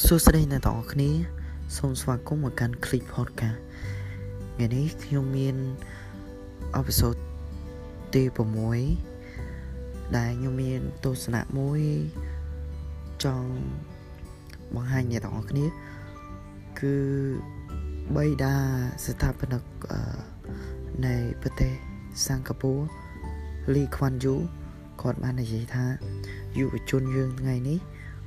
សួស្តីអ្នកទាំងអស់គ្នាសូមស្វាគមន៍មកកាន់ Click Podcast ថ្ងៃនេះខ្ញុំមានអេពីសូតទី6ដែលខ្ញុំមានទស្សនៈមួយចង់បង្ហាញអ្នកទាំងអស់គ្នា គឺបៃតាស្ថាបនិកនៃប្រទេសសិង្ហបុរីលីខ្វាន់យូគាត់បាននិយាយថាយុវជនយើងថ្ងៃនេះ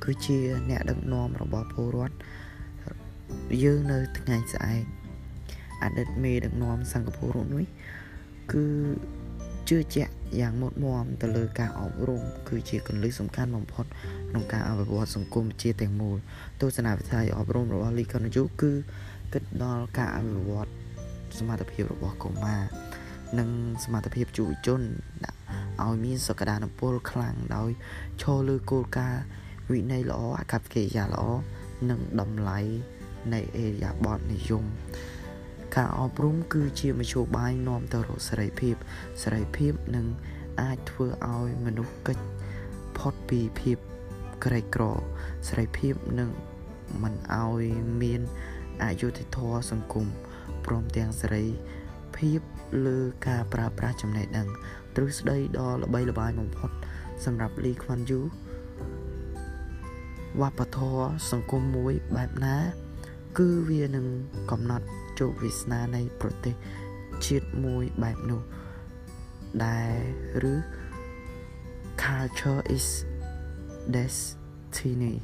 គឺជាអ្នកដឹកនាំរបស់ពលរដ្ឋយើងនៅថ្ងៃស្អែកអតីតមេដឹកនាំសិង្ហបុរីនោះគឺជឿជាក់យ៉ាងមុតមមទៅលើការអប់រំគឺជាគន្លឹះសំខាន់បំផុតក្នុងការអភិវឌ្ឍសង្គមជាតិទាំងមូលទស្សនវិស័យអប់រំរបស់លីកុនយុគឺគិតដល់ការអភិវឌ្ឍសមត្ថភាពរបស់កុមារនិងសមត្ថភាពយុវជនឲ្យមានសក្តានុពលខ្លាំងដោយឈរលើគោលការណ៍ វិន័យល្អអកប្បកិរិយាល្អនិងតម្លៃនៃអេរយាប័តនិយមការអប់រំគឺជាមធ្យោបាយនាំទៅរកសេរីភាពសេរីភាពនឹងអាចធ្វើឲ្យមនុស្សកិច្ចផុតពីភាពក្រីក្រសេរីភាពនឹងមិនឲ្យមានអយុត្តិធម៌សង្គមព្រមទាំងសេរីភាពលើការប្រើប្រាស់ចំណេះដឹងទ្រឹស្ដីដ៏ល្បីល្បាញបំផុតសម្រាប់លីខ្វាន់យូ វប្បធម៌សង្គមមួយបែបណា គឺវានឹងកំណត់ជោគវាសនានៃប្រទេសជាតិមួយបែបនោះដែលឬ culture is destiny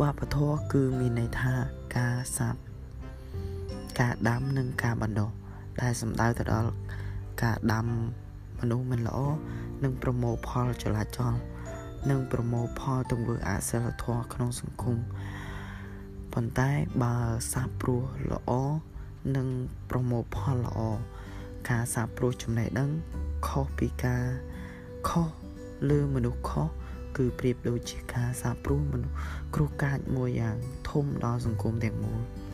វប្បធម៌គឺមានន័យថាការសាប់ការដាំនិងការបណ្ដុះដែលសំដៅទៅដល់ការដាំមនុស្សមិនល្អនិងប្រមូលផលចលាចល និងប្រមូលផលទង្វើអសិលធម៌ក្នុងសង្គមប៉ុន្តែបើសាបព្រោះល្អនិងប្រមូលផលល្អការសាបព្រោះចំណេះដឹងខុសពីការខុសលើមនុស្សខុសគឺប្រៀបដូចជាការសាបព្រោះមនុស្សគ្រោះកាចមួយយ៉ាងធំដល់សង្គមទាំងមូល។